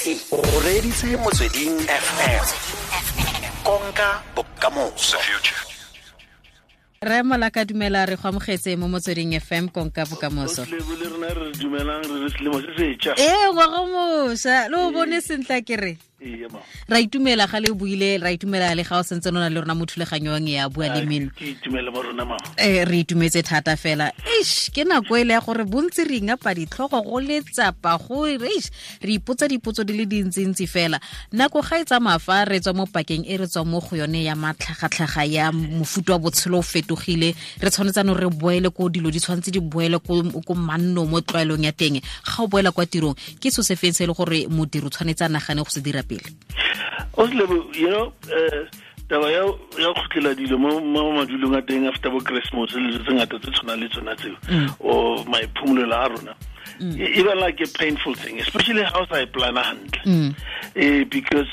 se reditse motsweding fm konka bokamoso. Re mola dumela re go amogetse mo motsweding fm konka bokamoso. Ee ngwaga le o bone sentla ke re? Ra itumela ga le buile ra itumela le ga o sentse nona le rona mo thulaganyong ya bua le meno eh re itumetse thata fela. Ish ke nako e le ya gore bontsi re ingapa ditlhogo go letsapa go ish re ipotsa dipotso di le dintsintsi fela. Nako ga e tsamaya fa re tswa mo pakeng e re tswa mo go yone ya matlhagatlhaga ya mofuta wa botshelo o fetogile re tshwanetsano re boele ko dilo di tshwanetse di boele ko manno mo tlwaelong ya teng. Ga o boela kwa tirong ke so se feng se e le gore modiri o tshwanetse a nagane go se dira pele. O selebo you know eh taba ya ya khutlela dilo mo mo madulong a teng after bo christmas le tse ngata tse tshwana le tsona tseo o maiphumulelo a rona. E e ba like a painful thing especially how sa e plana hantle. Eh because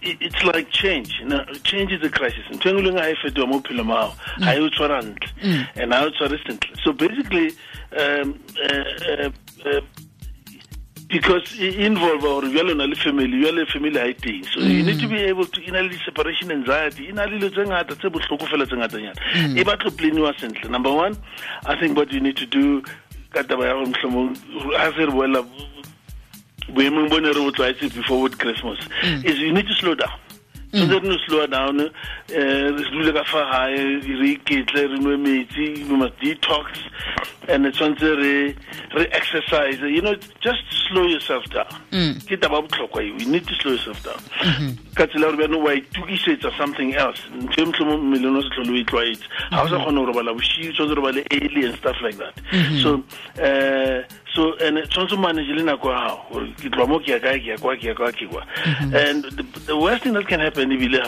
it's like change. Know, change is a crisis. Ntho engwe le ngwe ga e fetoga mo bophelong ba gago ga e o tshwara ntle and ga e o tshware sentle. So basically um uh, uh, uh, because it involve or jalo na le family jalo family ha e teng. So you need to mm. be able to ina le separation anxiety ina le dilo tse ngata tse bohloko fela tse ngata nyana. E mm. batlo planiwa sentle. Number one i think what you need to do ka taba ya gore mohlomong ha se re boela boemong bone re bo tlwaetse before with christmas mm. is you need to slow down tshwanetse mm. re no slow down eh re dule ka fa gae re iketle re nwe metsi we must detox and tshwanetse re re exercise. You know just slow yourself down. Mm. Ke taba botlhokwa eo. You need to slow yourself down. Mm-hmm. Ka tsela gore bjano wa itukisetsa something else. Ntho e motlhomo mmeleng o se tlhole o e tlwaetse. Ga o sa mm-hmm. kgona go robala bosigo tshwanetse robale early and stuff like that. Mm-hmm. So uh, so and tshwanetse manage le nako ya gago gore ke tloa mo ke ya kae ke ya kwa ke ya kwa ke kwa. Mhm. And the, the worst thing that can happen ebile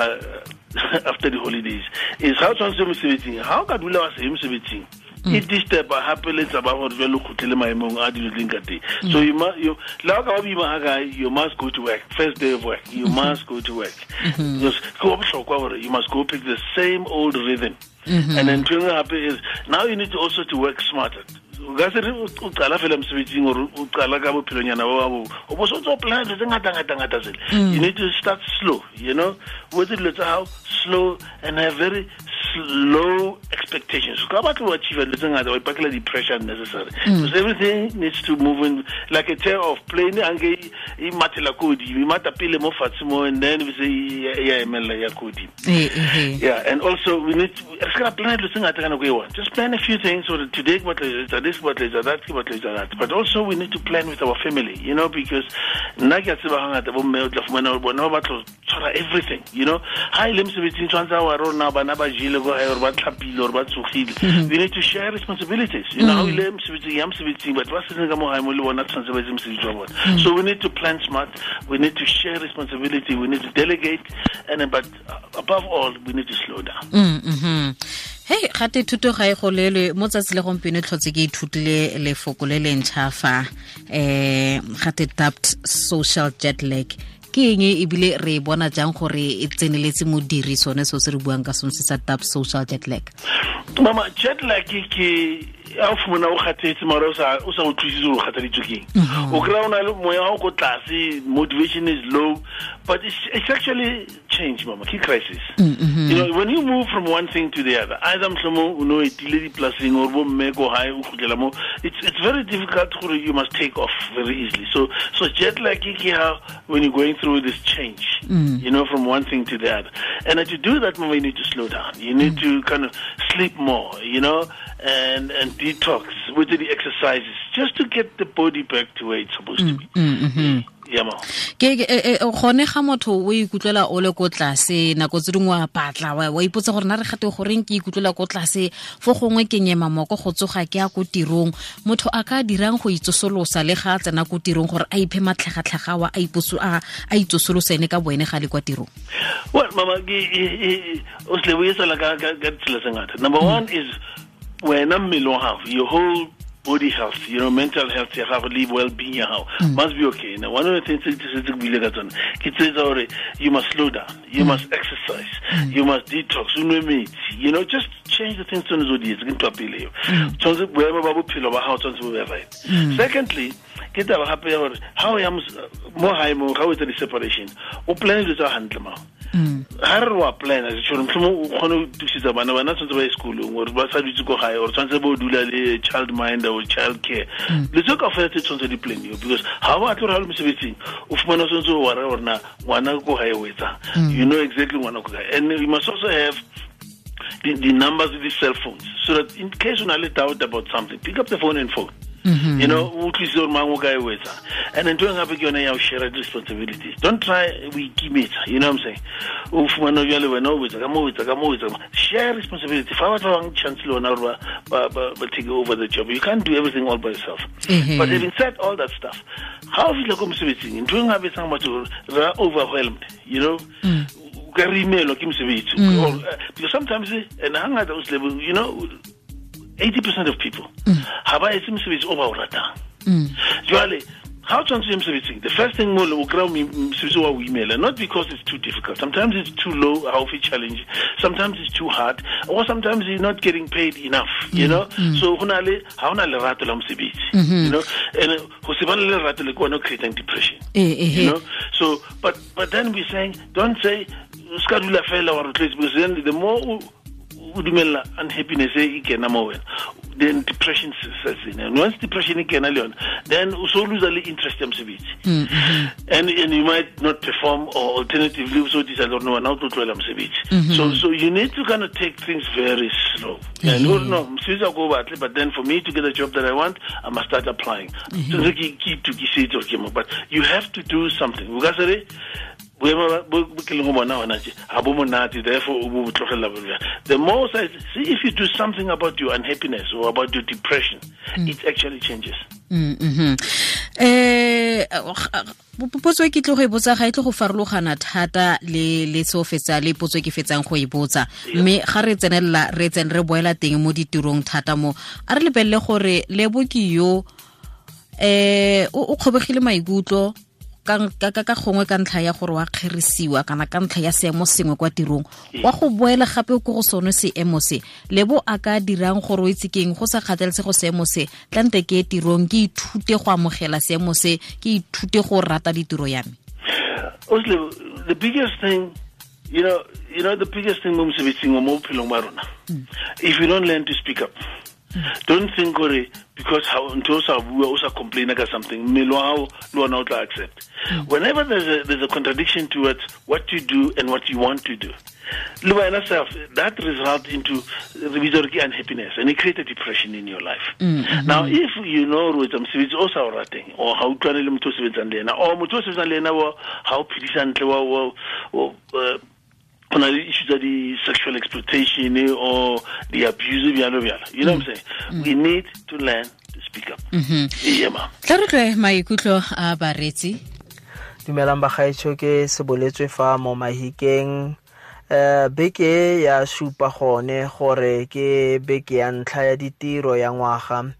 after the holidays is ga o tshwanetse mosebetsing ga o ka dula wa seye mosebetsing mm. e disturba gape le tsaba gore jalo kgotlhe maemong a dilo tleng ka teng. Mm. So you must you le ga o ka ba boima ga kae you must go to work first day of work you mm-hmm. must go to work. Mm-hmm. Because ke wa botlhokwa gore you must go pick the same old rhythm. Mm-hmm. And then nngwe gape is now you need to also to work smarter o se re o qala fela mosebetsing o qala ka bophelonyana ba babo o bo so plan tse ngata ngata ngata tsele mm. you need to start slow you know. O etse dilo tsa gago slow and have very slow expectations ka batla o achieve dilo tse ngata wa ipakela di-pressure unnecessary because everything needs to move in like a tail of plane anke e mathela ko godimo e mata pele mo fatshe mo and then e se e ya emelela ya ko godimo eh. yeah, and also we need to, re ska plan dilo tse ngata ka nako e one. Just plan a few things. So that today, what is this, what is that, what is that. But also we need to plan with our family, you know, because nna ke a tseba hangata bo mme o tla fumana hore bona ba ho tshwara everything, you know. Ha ile mosebetsing tshwantse wa rona bana ba jele go hae hore ba tlhapile hore ba tsogile. We need to share responsibilities. You know, ha o ile mosebetsing ya mosebetsing batho ba setseng ka mo hae mo le bona tshwantse ba etse mosebetsi wa bona. So we need to plan smart. We need to share responsibility. We need to delegate. And but above all, we need to slow down. Mm, mhm. hei gate thuto ga e go lelwe mo tsatsi le gompieno tlhotse ke ithutile lefoko le lentšha fa um gate dubbed social jet lag ke eng ebile re e bona jang gore e tseneletse modiri sone seo se re buang ka sone se sa tap social jet mama jet ke a o fumana o kgathetse mara o sa o o thusitse gore o kgathaditswe keng mm-hmm. o kry-a o na le moya wa ko tlase motivation is low but it's, it's actually change mama ke crisis. Mm-hmm. You know when you move from one thing to the other either mhlomong o ne o etile dipolaseng or bo mme ko gae o khutlela mo it's, it's very difficult gore you must take off very easily. So so jet lag ke how when you're going through this change mm. you know from one thing to the other. And to do that mama you need to slow down. You need mm. to kind of sleep more you know and and detox with the exercises just to get the body back to where it's supposed to mm, be. Mm, mm-hmm. yeah ma. Ke ke- gone ga motho o ikutlwela o le ko tlase nako tse dingwe patla wa ipotsa gore na re gate goreng ke ikutlwela ko tlase fo gongwe ke nyema moko go tsoga ke ya ko tirong. Motho a ka dirang go itsosolosa le ga a tsena ko tirong gore a iphe a iposo- a a ka boene ga le kwa tirong. Well mama o se le boetsela ka ngata. Number mm. one is wena mmele wa gago your whole body health you know mental health gago le well-being ya gago hmm. must be okay. Now one of the things tse ke setse ke buile ka tsone ke tse tsa gore you must slow down you hmm. must exercise hmm. you must detox o nwe metsi you know just change the things tshwanetse o di etse ke ntho ya pele eo. Tshwanetse boemo ba bophelo ba gago tshwanetse bo be right. Secondly ke taba gape ya gore ga o ya mos- mo gae mo ga o etsa di-separation o plane dilo tsa gantle mao ga re wa plana motlhomo o kgone go tukisetsa bana bana tshwanetse ba ye sekolong gore ba sa dutse ko gae or tshwanetse bo dula le child minder or child care. Mm. Le tse ka fela tse tshwanetse di planiwe because ga o batle gore ga le mosebetsing o fumana o tshwanetse o ware gore na ngwana ko gae o etsang mm. you know exactly ngwana ko gae and you must also have the, the numbers of the cell phones so that in case you a doubt about something pick up the phone and phone Mm-hmm. you know o tlise gore mang o kae o etsang and ntho e gape ke yone ya go share responsibilities. Don't try o ikimetsa you know what i'm saying? O fumana jale wena o etsa ka mo o etsa ka mo o etsa ka mo. share responsibility. Fa batho ba bang chance le ona gore ba- take over the job. You can't do everything all by yourself. Ehe. but having said all that stuff ga o fitlha ko mosebetsing ntho e ngabe etsang batho gore re are overwhelmed you know? Mm. O ka re imelwa ke mosebetsi uh, mm. because sometimes and hangata o you know 80% of people ha ba etse mosebetsi o ba o ratang jwale ga o tshwanetse ye mosebetsing the first thing mole o kry-a mosebetsi wa o imela not because it's too difficult. Sometimes it's too low haufi challenge. Sometimes it's too hard or sometimes you're not getting paid enough you know? So go na le ga o na lerato la mosebetsi you know? And uh, go se bane le lerato le ke one o creating depression Eh, eh, you know? So but but then we're saying don't say o ska dula fela wa because then the more o dumella unhappiness e kena mo wena. Then depression sets in and once depression e kena le yona then o so loser le interest ya mosebetsi. Mm-hmm. And and you might not perform or alternatively o so decide gore wena o tlo tlohela mosebetsi. Mm-hmm. So so you need to kind of take things very slow. Mm-hmm. And gore no mosebetsi a ko o batle but then for me to get a job that i want i must start applying. So ke ke itukisetse gore ke mo but you have to do something. O ka se re boemo bo ke leng go bona ona tse ga bo monate therefore o bo bo tlogelela the more I see if you do something about your unhappiness or about your depression mm. it actually changes Mhm. eh potso e ke tle go e botsa ga e tle go farologana thata le le se o fetsa le potso e ke fetsang go e botsa mme ga re tsenelela re tsene re boela teng mo ditirong thata mo a re lebelele gore lebo ke yo um o o kgobegile maikutlo ka ka ka- ka gongwe ka ntlha ya gore wa kgerisiwa kana ka ntlha ya seemo sengwe kwa tirong wa go boela gape ko go sone seemo se. Lebo a ka dirang gore o itse keng go sa kgathalesego seemo se. Tlante ke tirong ke ithute go amogela seemo se ke ithute go rata ditiro ya me. The biggest thing, you know, you know, the biggest thing mo mosebetsing o mo bophelong ba rona, if you don't learn to speak up, don't think gore because how ntho o sa bua o sa complain ka something mmele wa hao le ona o tla accept. Mm. Whenever there's a, there's a contradiction towards what you do and what you want to do le wena self that result into re bitsa gore ke unhappiness and it create a depression in your life. Mm, mm, now if you know gore etsa mosebetsi o sa o rateng or ga utlwane le motho o sebetsang le ena or motho o sebetsang le ena ga o phedisa ntle wa uh, go na le issue tsa di-sexual exploitation or di-abuse bjalo bjalo. You know what i'm saying? We need to learn to speak up. Yeah ma'am. Tla re tlwe maikutlo a baretsi dumelang bagaetsho ke seboletswe fa mo mahikeng. Um beke ya supa gone gore ke beke ya ntlha ya ditiro ya ngwaga.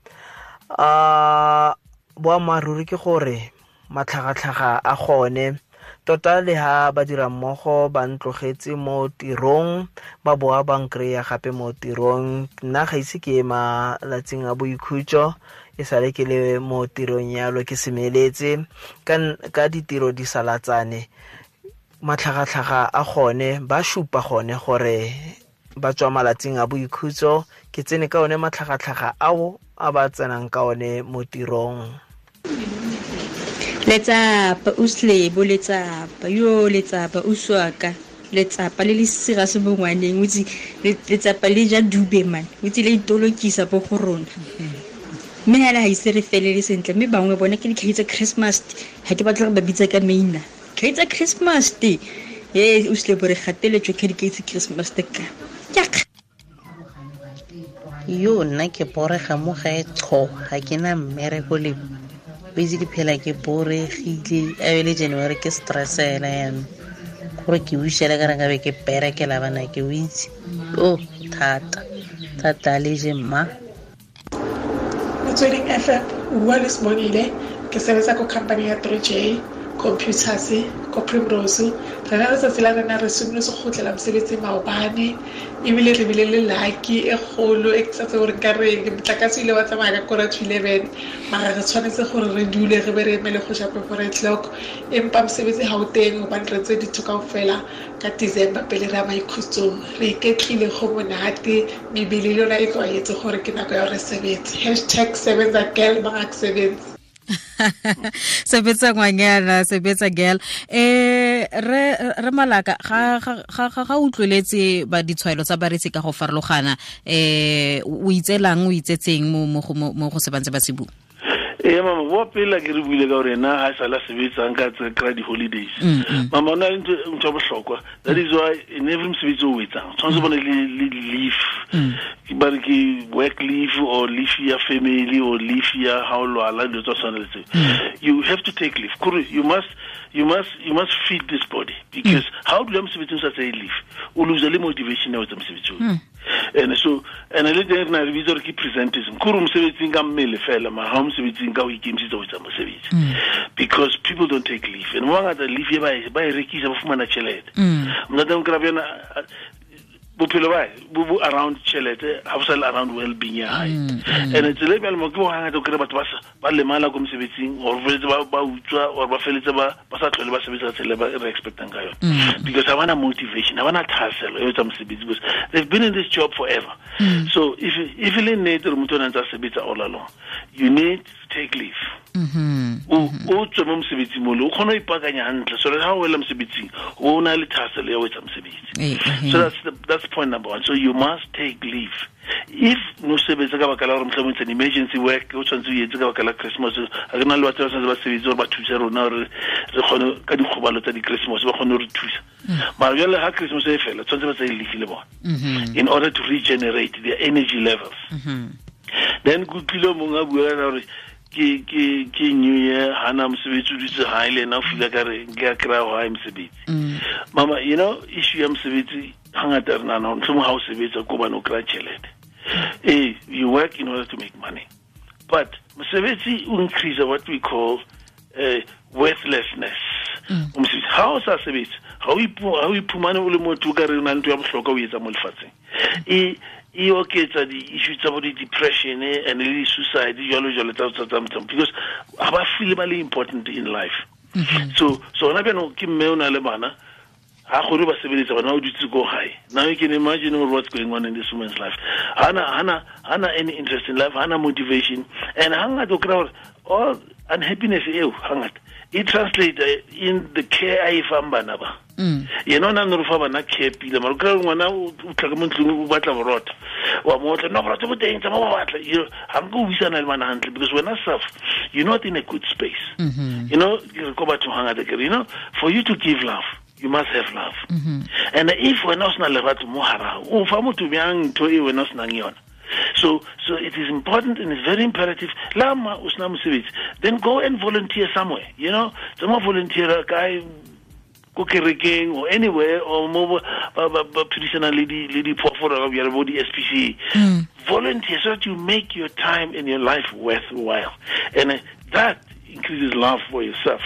A boammaaruri ke gore matlhagatlhaga a gone tota le ha badira mmogo ba ntlogetse mo tirong ba boa ba nkry-a gape mo tirong. Nna ga ise ke e malatsing a boikhutso e sale ke le mo tirong yalo ke semeletse. Ka, ditiro di salatsane matlhagatlhaga a gone ba šupa gone gore ba tswa malatsing a boikhutso. Ke tsene ka one matlhagatlhaga ao a ba tsenang ka one mo tirong letsapa uslebo letsapa yo letsapa uswaka letsapa le le sega se bongwaneng otse letsapa le ja dube man. Otse le itolokisa po go rona. Mme hela ga ise re felele sentle mme bangwe bone ke dikhai tsa christmas ga ke batla go ba bitsa ka maina. Khai tsa christmas te. E uslebo re gateletswe ka dikhai tsa christmas te ka. Yo nna ke borega mo gae tsho ga ke na mmereko le bese ke phela ke boregile a le january ke stressela yana gore ke usele ka renkabe ke perekela bana ke o itse. O thata thata le je mma. Motsweding fm bua le semonile ke sebetsa ko company ya 3j computers ko primrose. Rena re tsatsi la rena re somile se kgutlela mosebetsi maobane ebile re bile le laki e kgolo e sa gore ka reng. Motlakase ile wa tsamaya ka kora to eleven mara re tshwanetse gore re dule re be re emele go ja pepore o'clock empa mosebetsi ga o teng gobane re tse ditho kao fela ka december pele re ya maikhutsong re iketlile go monate mebele le yona e tlwaetse gore ke nako ya gore sebetse. Hashtag sebenza girl mangak sebenze sebetsa ngwanyana sebetsa girl. Eh re re malaka ga ga ga ga utlweletse ba ditshwaelo tsa baretsi ka go farologana. Eh o itselang o itsetseng mo mo go- mo go se bantse ba sebu ee mama boa pele ke re buile ka gore na ga sala sebetsang ka kry-a di-holidays. Mama o na le ntho ya botlhokwa that is why in every mosebetsi o etsang tshwanetse o bone le le leaf ke bare ke work leave or leave ya family or leave ya ha o lwala dilo tsa tshwana le you have to take leave. Kore you must you must you must feed this body because ha o dula mosebetsing sa tseye leave o lose le motivation ya o etsa mosebetsi and so and le teng re na re bitsa gore ke presentism. Kore mosebetsing ka mmele fela mara ha o mosebetsing ka o ikemisetsa go etsa mosebetsi. Because people don't take leave. And mo bangata leave e ba e- ba rekisa ba fumana tšhelete mnateng kry bjana bophelo ba bo bo around tšhelete ga bo sa le around well being ya gae mm, mm. and tsela e bjale mo ke bo gangata o kry batho ba lemala ko mosebetsing or feletse ba utswa or ba feletse ba sa tlhole ba sebetsa ka tsela e ba re expectang ka yone mm. because ha bana motivation ha bana thaselo ya ho etsa mosebetsi because they've been in this job forever so if if le nnete re motho o ne ntse a sebetsa all along you need to take leave. O o tswe mo mosebetsing mole o kgona go ipaakanya gantle so ga o wela mosebetsing o na le thaselo ya o etsa mosebetsi. Eh, eh, so that's the, that's point number one. So you must take leave if no sebetse ka baka la gore motlha it's emergency work o tshwanetse o etse ka baka la christmas a ke na le batho ba tshwanetse ba sebetse gore ba thuse rona gore re kgone ka dikgobalo tsa di-christmas ba kgone gore thusa. Mara jale ga christmas e fela tshwanetse ba tsaye lefi le bona. In order to regenerate their energy levels. Then go tlile mongwe a bua gore ke ke ke new year hana mosebetsi o dutse gae le ena o fila ka re a kry-a gae mosebetsi. Mama you know issue ya mosebetsi gangata re nana motlhomo ga o sebetsa ko bane o kry-a tšhelete ee you work in order to make money. But mosebetsi o increase what we call uh, worthlessness. O mosebetsi ga o sa sebetse ga o iphumane o le motho ka re o na le ntho ya bohlokwa o etsa mo lefatsheng. E e oketsa di-issue tsa bo di-depression and le di-suicide jalo jalo tsa because ga ba feel ba le important in life. So so gona bjano ke mme o na le bana ga kgone ba sebeletsa bana o dutse ko gae now you can imagine what what's going on in this woman's life? Hana hana hana any interest in life? Hana motivation? And hangata o kry gore all unhappiness eo hangata e translate in the care a e fang bana ba. Mm. Yena o na ne re fa bana care pila mara o kry ngwana o o tlhaka mo ntlong o batla borota wa motla no borota bo teng tsa mo ba batla. You know, ga nka o buisana le bana hantle because wena self you're not in a good space. Mm-hmm. You know re ko bathong hangata kere you know for you to give love you must have love. And if wena o sena lerato mo harao o fa motho bjang ntho e wena o senang yona. So so it is important and it's very imperative. Lama o sena mosebetsi then go and volunteer somewhere you know? Tsama volunteer kae ko kerekeng or anywhere or mo ba- le di le diphoofolo ka bjale bo di-SPCA volunteer so that you make your time and your life worthwhile. And uh, that increases love for yourself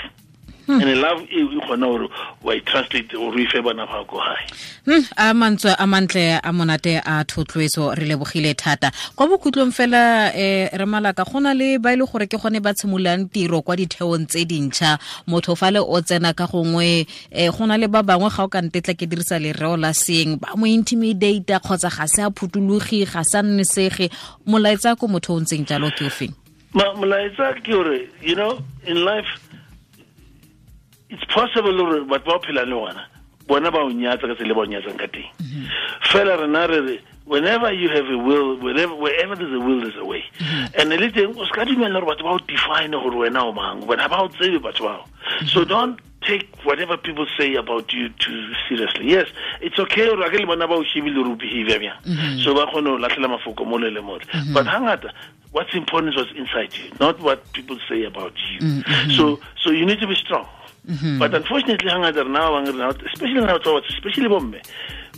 and a love e e kgona gore wa e translate o e fe bana ba ko gae Hmm, a mantswe a mantle a monate a thotloetso re lebogile thata. Kwa bokhutlong fela eh re malaka go na le ba ile gore ke gone ba tshimolang tiro kwa ditheong tse dintšha. Motho fa le o tsena ka gongwe eh go na le ba bangwe ga o ka ntetla ke dirisa lereo la seng ba mo intimidata kgotsa ga se a phutologi ga sa nnesege. Molaetsa ko motho o ntseng jalo ke o feng? Molaetsa ke gore you know in life it's possible gore batho ba o phelang le gona bona ba o nyatsa ka tsele ba o nyatsang ka teng. Fela rena re re whenever you have a will whenever, wherever there's a will there's a way. And le teng o se ka dumela gore batho ba o define gore wena o mang bona ba o tsebe batho bao. So don't take whatever people say about you too seriously. Yes it's okay gore a ke le bona ba o shebile gore o behavior bjang. So ba kgone go latlhela mafoko mole le mole. But hangata what's important is what's inside you not what people say about you. So so you need to be strong Mm-hmm. but unfortunately rena ba bangwe rena especially now batho especially bomme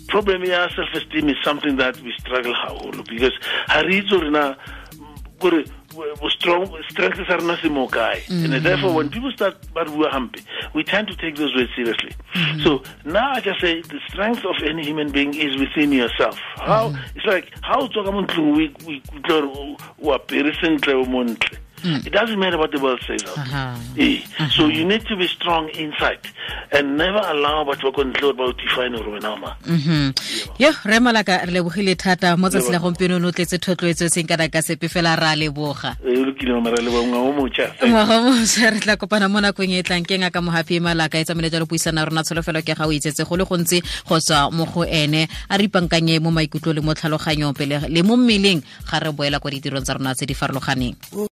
problem ya self esteem is something that we struggle because ha re itse gore na w- strong strength sa rena se mo mm-hmm. and therefore when people start but we are hampe we tend to take those words seriously. Mm-hmm. So now i just say the strength of any human being is within yourself. How it's like how ka mo ntlong o ik- o ikutlwa montle it doesn't matter what the world says out there. uh-huh. so you need to be strong inside and never allow batho ba ko ntle ba o define gore wena yo re malaka re lebogile thata. Mo tsatsi la gompieno o tletse thotloetso e seng kana ka sepe fela ra leboga. Eh, ngwaga re tla kopana mo nakong e e tlang. Ke ngaka mogapi malaka e tsamaile jalo puisana ya rona. Tsholofelo ke ga o itsetse go le gontsi go tswa mo go ene. A re ipankanye mo maikutlo le mo tlhaloganyong pele le mo mmeleng ga re boela kwa ditirong tsa rona tse di farologaneng